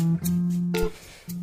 Mm-hmm.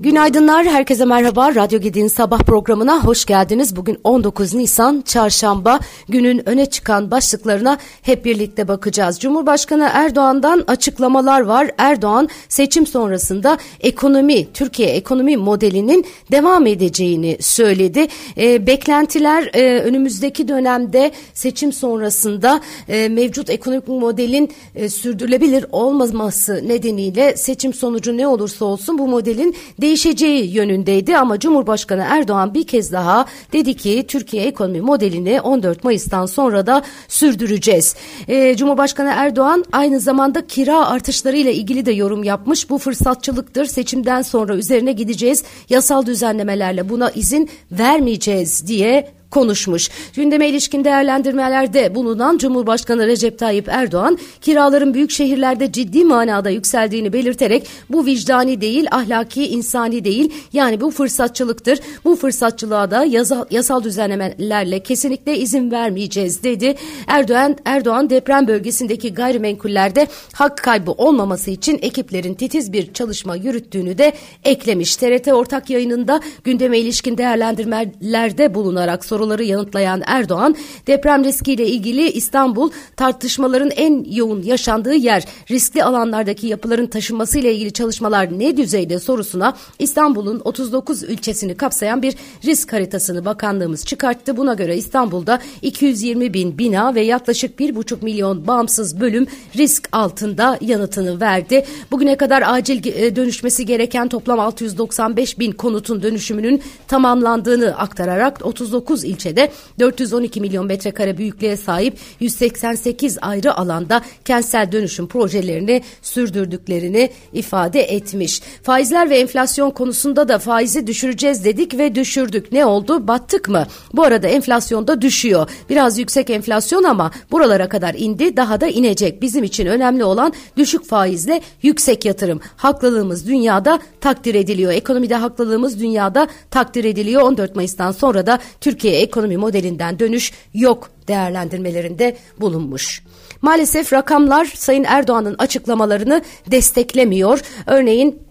Günaydınlar, herkese merhaba. Radyo Gedi'nin sabah programına hoş geldiniz. Bugün 19 Nisan, çarşamba. Günün öne çıkan başlıklarına hep birlikte bakacağız. Cumhurbaşkanı Erdoğan'dan açıklamalar var. Erdoğan seçim sonrasında ekonomi, Türkiye ekonomi modelinin devam edeceğini söyledi. E, beklentiler e, önümüzdeki dönemde seçim sonrasında e, mevcut ekonomik modelin e, sürdürülebilir olmaması nedeniyle seçim sonucu ne olursa olsun bu modelin değişeceği yönündeydi ama Cumhurbaşkanı Erdoğan bir kez daha dedi ki Türkiye ekonomi modelini 14 Mayıs'tan sonra da sürdüreceğiz. Ee, Cumhurbaşkanı Erdoğan aynı zamanda kira artışlarıyla ilgili de yorum yapmış. Bu fırsatçılıktır. Seçimden sonra üzerine gideceğiz. Yasal düzenlemelerle buna izin vermeyeceğiz diye konuşmuş. Gündeme ilişkin değerlendirmelerde bulunan Cumhurbaşkanı Recep Tayyip Erdoğan kiraların büyük şehirlerde ciddi manada yükseldiğini belirterek bu vicdani değil ahlaki insani değil yani bu fırsatçılıktır. Bu fırsatçılığa da yasal, yasal düzenlemelerle kesinlikle izin vermeyeceğiz dedi. Erdoğan Erdoğan deprem bölgesindeki gayrimenkullerde hak kaybı olmaması için ekiplerin titiz bir çalışma yürüttüğünü de eklemiş. TRT ortak yayınında gündeme ilişkin değerlendirmelerde bulunarak soruları yanıtlayan Erdoğan, deprem riskiyle ilgili İstanbul tartışmaların en yoğun yaşandığı yer, riskli alanlardaki yapıların taşınmasıyla ilgili çalışmalar ne düzeyde sorusuna İstanbul'un 39 ilçesini kapsayan bir risk haritasını bakanlığımız çıkarttı. Buna göre İstanbul'da 220 bin bina ve yaklaşık 1,5 milyon bağımsız bölüm risk altında yanıtını verdi. Bugüne kadar acil e, dönüşmesi gereken toplam 695 bin konutun dönüşümünün tamamlandığını aktararak 39 ilçede 412 milyon metrekare büyüklüğe sahip 188 ayrı alanda kentsel dönüşüm projelerini sürdürdüklerini ifade etmiş. Faizler ve enflasyon konusunda da faizi düşüreceğiz dedik ve düşürdük. Ne oldu? Battık mı? Bu arada enflasyon da düşüyor. Biraz yüksek enflasyon ama buralara kadar indi daha da inecek. Bizim için önemli olan düşük faizle yüksek yatırım. Haklılığımız dünyada takdir ediliyor. Ekonomide haklılığımız dünyada takdir ediliyor. 14 Mayıs'tan sonra da Türkiye ekonomi modelinden dönüş yok değerlendirmelerinde bulunmuş. Maalesef rakamlar Sayın Erdoğan'ın açıklamalarını desteklemiyor. Örneğin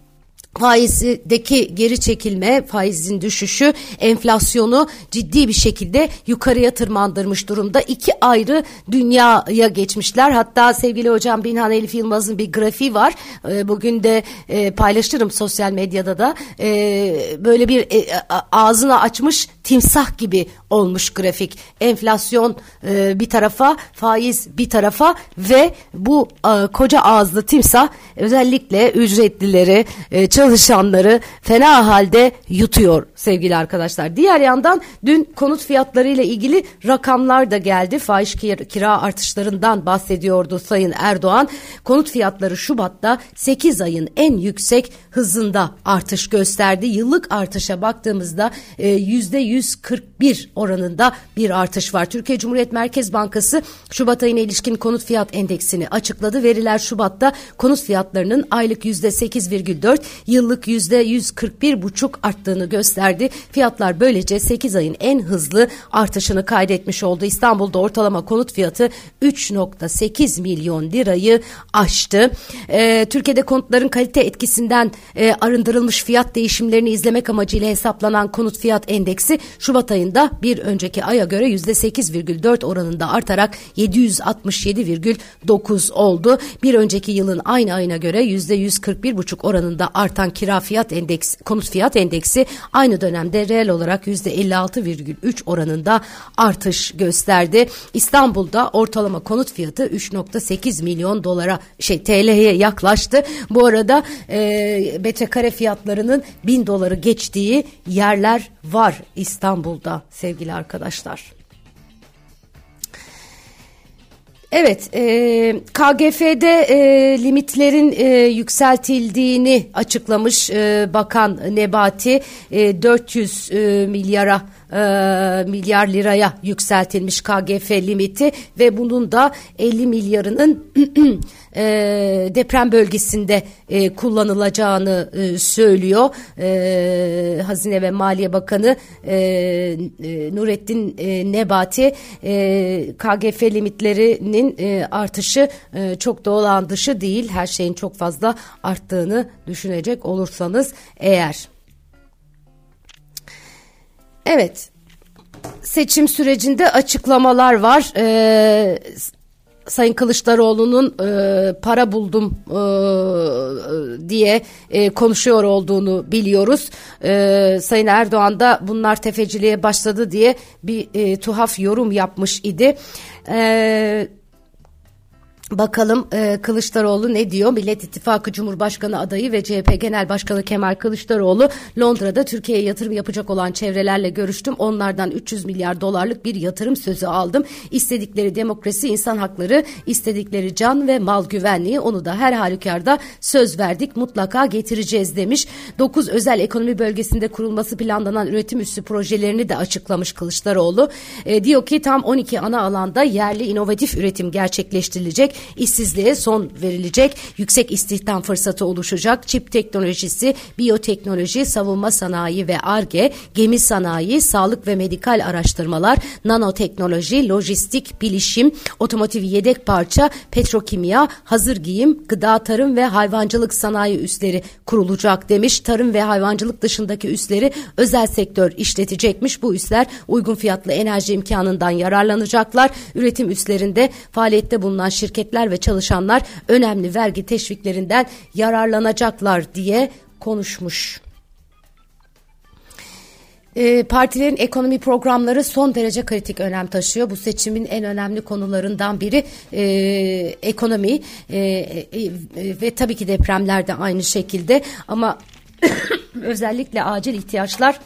faizdeki geri çekilme, faizin düşüşü enflasyonu ciddi bir şekilde yukarıya tırmandırmış durumda. İki ayrı dünyaya geçmişler. Hatta sevgili hocam Binhan Elif Yılmaz'ın bir grafiği var. Ee, bugün de e, paylaştırım sosyal medyada da. Ee, böyle bir e, ağzını açmış timsah gibi olmuş grafik. Enflasyon e, bir tarafa, faiz bir tarafa ve bu koca ağızlı timsah özellikle ücretlileri, çalışanları fena halde yutuyor sevgili arkadaşlar. Diğer yandan dün konut fiyatları ile ilgili rakamlar da geldi. Faiz kira artışlarından bahsediyordu Sayın Erdoğan. Konut fiyatları Şubat'ta 8 ayın en yüksek hızında artış gösterdi. Yıllık artışa baktığımızda yüzde %141 oranında bir artış var. Türkiye Cumhuriyet Merkez Bankası Şubat ayına ilişkin konut fiyat endeksini açıkladı. Veriler Şubat'ta konut fiyatlarının aylık yüzde 8,4, yıllık yüzde 141 buçuk arttığını gösterdi. Fiyatlar böylece 8 ayın en hızlı artışını kaydetmiş oldu. İstanbul'da ortalama konut fiyatı 3.8 milyon lirayı aştı. Ee, Türkiye'de konutların kalite etkisinden e, arındırılmış fiyat değişimlerini izlemek amacıyla hesaplanan konut fiyat endeksi Şubat ayında bir önceki aya göre yüzde 8,4 oranında artarak 767,9 oldu. Bir önceki yılın aynı ayına göre yüzde 141,5 oranında artan kira fiyat endeks, konut fiyat endeksi aynı dönemde reel olarak yüzde 56,3 oranında artış gösterdi. İstanbul'da ortalama konut fiyatı 3.8 milyon dolara şey TL'ye yaklaştı. Bu arada e, metrekare fiyatlarının 1000 doları geçtiği yerler var İstanbul'da sevgili arkadaşlar. Evet, e, KGF'de e, limitlerin e, yükseltildiğini açıklamış e, Bakan Nebati. E, 400 e, milyara e, milyar liraya yükseltilmiş KGF limiti ve bunun da 50 milyarının e, deprem bölgesinde e, kullanılacağını e, söylüyor. E, Hazine ve Maliye Bakanı e, e, Nurettin e, Nebati e, KGF limitlerini verginin e, artışı e, çok da olağan dışı değil. Her şeyin çok fazla arttığını düşünecek olursanız eğer. Evet seçim sürecinde açıklamalar var. Ee, Sayın Kılıçdaroğlu'nun e, para buldum e, diye e, konuşuyor olduğunu biliyoruz. E, Sayın Erdoğan da bunlar tefeciliğe başladı diye bir e, tuhaf yorum yapmış idi. E, Bakalım e, Kılıçdaroğlu ne diyor? Millet İttifakı Cumhurbaşkanı adayı ve CHP Genel Başkanı Kemal Kılıçdaroğlu Londra'da Türkiye'ye yatırım yapacak olan çevrelerle görüştüm. Onlardan 300 milyar dolarlık bir yatırım sözü aldım. İstedikleri demokrasi, insan hakları, istedikleri can ve mal güvenliği onu da her halükarda söz verdik mutlaka getireceğiz demiş. 9 özel ekonomi bölgesinde kurulması planlanan üretim üssü projelerini de açıklamış Kılıçdaroğlu. E, diyor ki tam 12 ana alanda yerli inovatif üretim gerçekleştirilecek işsizliğe son verilecek, yüksek istihdam fırsatı oluşacak, çip teknolojisi, biyoteknoloji, savunma sanayi ve ARGE, gemi sanayi, sağlık ve medikal araştırmalar, nanoteknoloji, lojistik, bilişim, otomotiv yedek parça, petrokimya, hazır giyim, gıda, tarım ve hayvancılık sanayi üsleri kurulacak demiş. Tarım ve hayvancılık dışındaki üsleri özel sektör işletecekmiş. Bu üsler uygun fiyatlı enerji imkanından yararlanacaklar. Üretim üslerinde faaliyette bulunan şirket şirketler ve çalışanlar önemli vergi teşviklerinden yararlanacaklar diye konuşmuş. E, partilerin ekonomi programları son derece kritik önem taşıyor. Bu seçimin en önemli konularından biri e, ekonomi e, e, ve tabii ki depremler de aynı şekilde ama özellikle acil ihtiyaçlar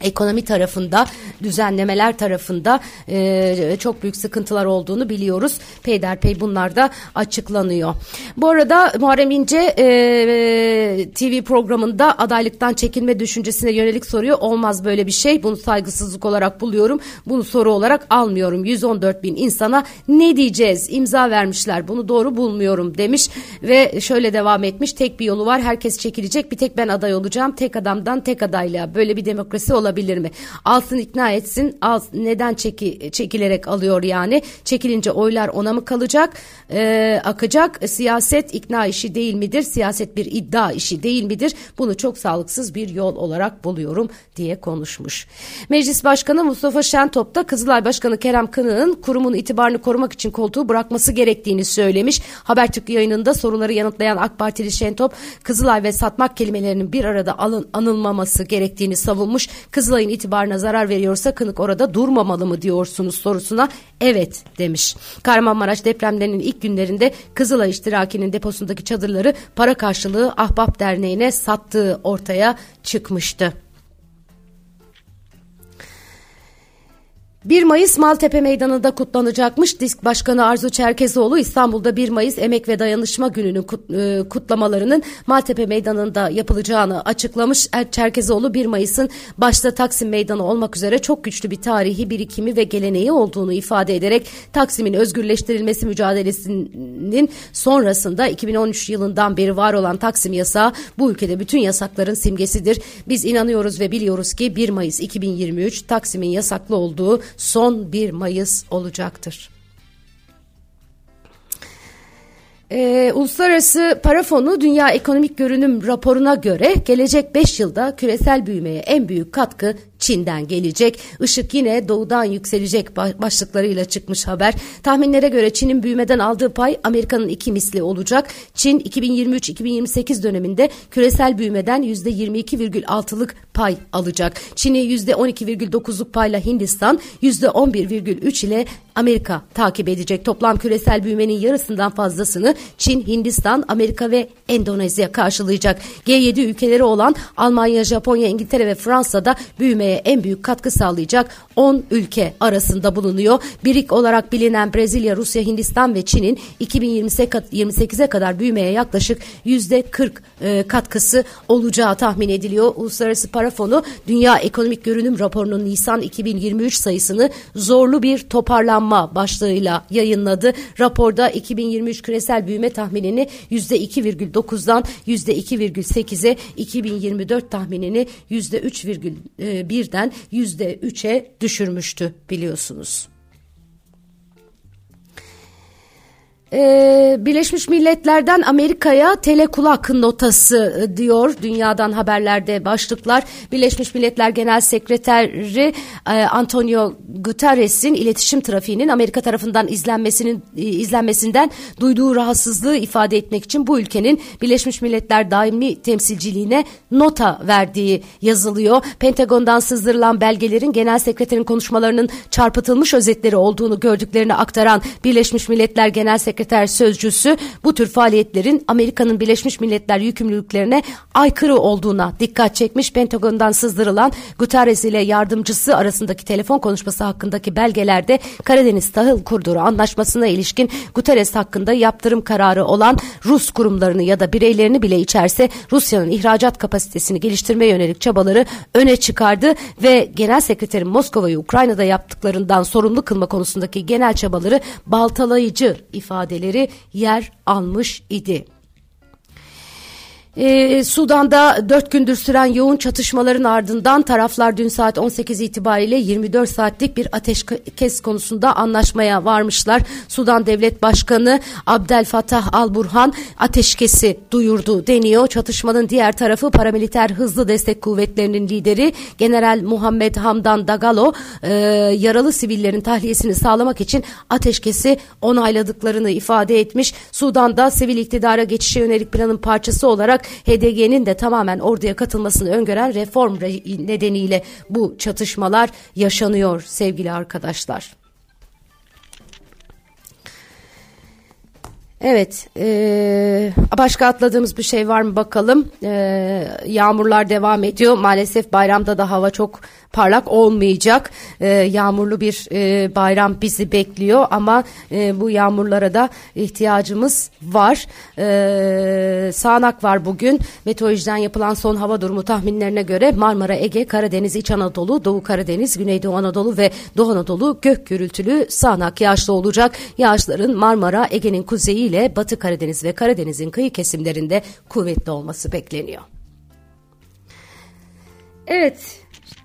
ekonomi tarafında düzenlemeler tarafında e, çok büyük sıkıntılar olduğunu biliyoruz. Peyderpey bunlar da açıklanıyor. Bu arada Muharrem İnce e, TV programında adaylıktan çekilme düşüncesine yönelik soruyor. Olmaz böyle bir şey. Bunu saygısızlık olarak buluyorum. Bunu soru olarak almıyorum. 114 bin insana ne diyeceğiz? İmza vermişler. Bunu doğru bulmuyorum demiş ve şöyle devam etmiş. Tek bir yolu var. Herkes çekilecek. Bir tek ben aday olacağım. Tek adamdan tek adayla. Böyle bir demokrasi olabilir olabilir mi? Alsın ikna etsin. Al, neden çeki, çekilerek alıyor yani? Çekilince oylar ona mı kalacak? Ee, akacak. Siyaset ikna işi değil midir? Siyaset bir iddia işi değil midir? Bunu çok sağlıksız bir yol olarak buluyorum diye konuşmuş. Meclis Başkanı Mustafa Şentop da Kızılay Başkanı Kerem Kınık'ın kurumun itibarını korumak için koltuğu bırakması gerektiğini söylemiş. Habertürk yayınında soruları yanıtlayan AK Partili Şentop, Kızılay ve satmak kelimelerinin bir arada alın, anılmaması gerektiğini savunmuş. Kızılay'ın itibarına zarar veriyorsa Kınık orada durmamalı mı diyorsunuz sorusuna evet demiş. Kahramanmaraş depremlerinin ilk günlerinde Kızılay iştirakinin deposundaki çadırları para karşılığı Ahbap Derneği'ne sattığı ortaya çıkmıştı. 1 Mayıs Maltepe Meydanı'nda kutlanacakmış. Disk Başkanı Arzu Çerkezoğlu İstanbul'da 1 Mayıs Emek ve Dayanışma Günü'nün e, kutlamalarının Maltepe Meydanı'nda yapılacağını açıklamış. Er Çerkezoğlu 1 Mayıs'ın başta Taksim Meydanı olmak üzere çok güçlü bir tarihi birikimi ve geleneği olduğunu ifade ederek Taksim'in özgürleştirilmesi mücadelesinin sonrasında 2013 yılından beri var olan Taksim yasağı bu ülkede bütün yasakların simgesidir. Biz inanıyoruz ve biliyoruz ki 1 Mayıs 2023 Taksim'in yasaklı olduğu son 1 Mayıs olacaktır. Ee, Uluslararası Para Fonu Dünya Ekonomik Görünüm raporuna göre gelecek 5 yılda küresel büyümeye en büyük katkı Çin'den gelecek. Işık yine doğudan yükselecek başlıklarıyla çıkmış haber. Tahminlere göre Çin'in büyümeden aldığı pay Amerika'nın iki misli olacak. Çin 2023-2028 döneminde küresel büyümeden %22,6'lık pay alacak. Çin'i %12,9'luk payla Hindistan, %11,3 ile Amerika takip edecek. Toplam küresel büyümenin yarısından fazlasını Çin, Hindistan, Amerika ve Endonezya karşılayacak. G7 ülkeleri olan Almanya, Japonya, İngiltere ve Fransa'da büyümeye en büyük katkı sağlayacak 10 ülke arasında bulunuyor. Birik olarak bilinen Brezilya, Rusya, Hindistan ve Çin'in 2028'e kadar büyümeye yaklaşık %40 e, katkısı olacağı tahmin ediliyor. Uluslararası Para Fonu Dünya Ekonomik Görünüm raporunun Nisan 2023 sayısını zorlu bir toparlanma başlığıyla yayınladı. Raporda 2023 küresel büyüme tahminini %2,9'dan %2,8'e 2024 tahminini %3,1'den %3'e düşürmüştü biliyorsunuz. Ee, Birleşmiş Milletler'den Amerika'ya telekulak notası e, diyor dünyadan haberlerde başlıklar. Birleşmiş Milletler Genel Sekreteri e, Antonio Guterres'in iletişim trafiğinin Amerika tarafından izlenmesinin e, izlenmesinden duyduğu rahatsızlığı ifade etmek için bu ülkenin Birleşmiş Milletler daimi temsilciliğine nota verdiği yazılıyor. Pentagon'dan sızdırılan belgelerin Genel Sekreterin konuşmalarının çarpıtılmış özetleri olduğunu gördüklerini aktaran Birleşmiş Milletler Genel Sekreteri sekreter sözcüsü bu tür faaliyetlerin Amerika'nın Birleşmiş Milletler yükümlülüklerine aykırı olduğuna dikkat çekmiş. Pentagon'dan sızdırılan Guterres ile yardımcısı arasındaki telefon konuşması hakkındaki belgelerde Karadeniz Tahıl Koridoru anlaşmasına ilişkin Guterres hakkında yaptırım kararı olan Rus kurumlarını ya da bireylerini bile içerse Rusya'nın ihracat kapasitesini geliştirmeye yönelik çabaları öne çıkardı ve Genel Sekreterin Moskova'yı Ukrayna'da yaptıklarından sorumlu kılma konusundaki genel çabaları baltalayıcı ifade ifadeleri yer almış idi. Ee, Sudan'da 4 gündür süren yoğun çatışmaların ardından taraflar dün saat 18 itibariyle 24 saatlik bir ateşkes konusunda anlaşmaya varmışlar. Sudan Devlet Başkanı Abdel Fattah Al-Burhan ateşkesi duyurdu deniyor. Çatışmanın diğer tarafı paramiliter hızlı destek kuvvetlerinin lideri General Muhammed Hamdan Dagalo e, yaralı sivillerin tahliyesini sağlamak için ateşkesi onayladıklarını ifade etmiş. Sudan'da sivil iktidara geçişe yönelik planın parçası olarak olarak HDG'nin de tamamen orduya katılmasını öngören reform nedeniyle bu çatışmalar yaşanıyor sevgili arkadaşlar. Evet, e, başka atladığımız bir şey var mı bakalım. E, yağmurlar devam ediyor. Maalesef bayramda da hava çok parlak olmayacak. E, yağmurlu bir e, bayram bizi bekliyor ama e, bu yağmurlara da ihtiyacımız var. E, sağanak var bugün. Meteorolojiden yapılan son hava durumu tahminlerine göre Marmara, Ege, Karadeniz, İç Anadolu, Doğu Karadeniz, Güneydoğu Anadolu ve Doğu Anadolu gök gürültülü sağanak yağışlı olacak. Yağışların Marmara, Ege'nin kuzeyi ile Batı Karadeniz ve Karadeniz'in kıyı kesimlerinde kuvvetli olması bekleniyor. Evet,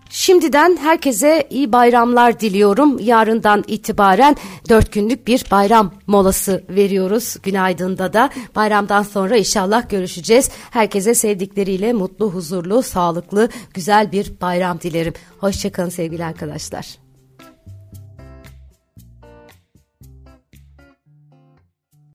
Şimdiden herkese iyi bayramlar diliyorum. Yarından itibaren dört günlük bir bayram molası veriyoruz. Günaydın'da da bayramdan sonra inşallah görüşeceğiz. Herkese sevdikleriyle mutlu, huzurlu, sağlıklı, güzel bir bayram dilerim. Hoşçakalın sevgili arkadaşlar.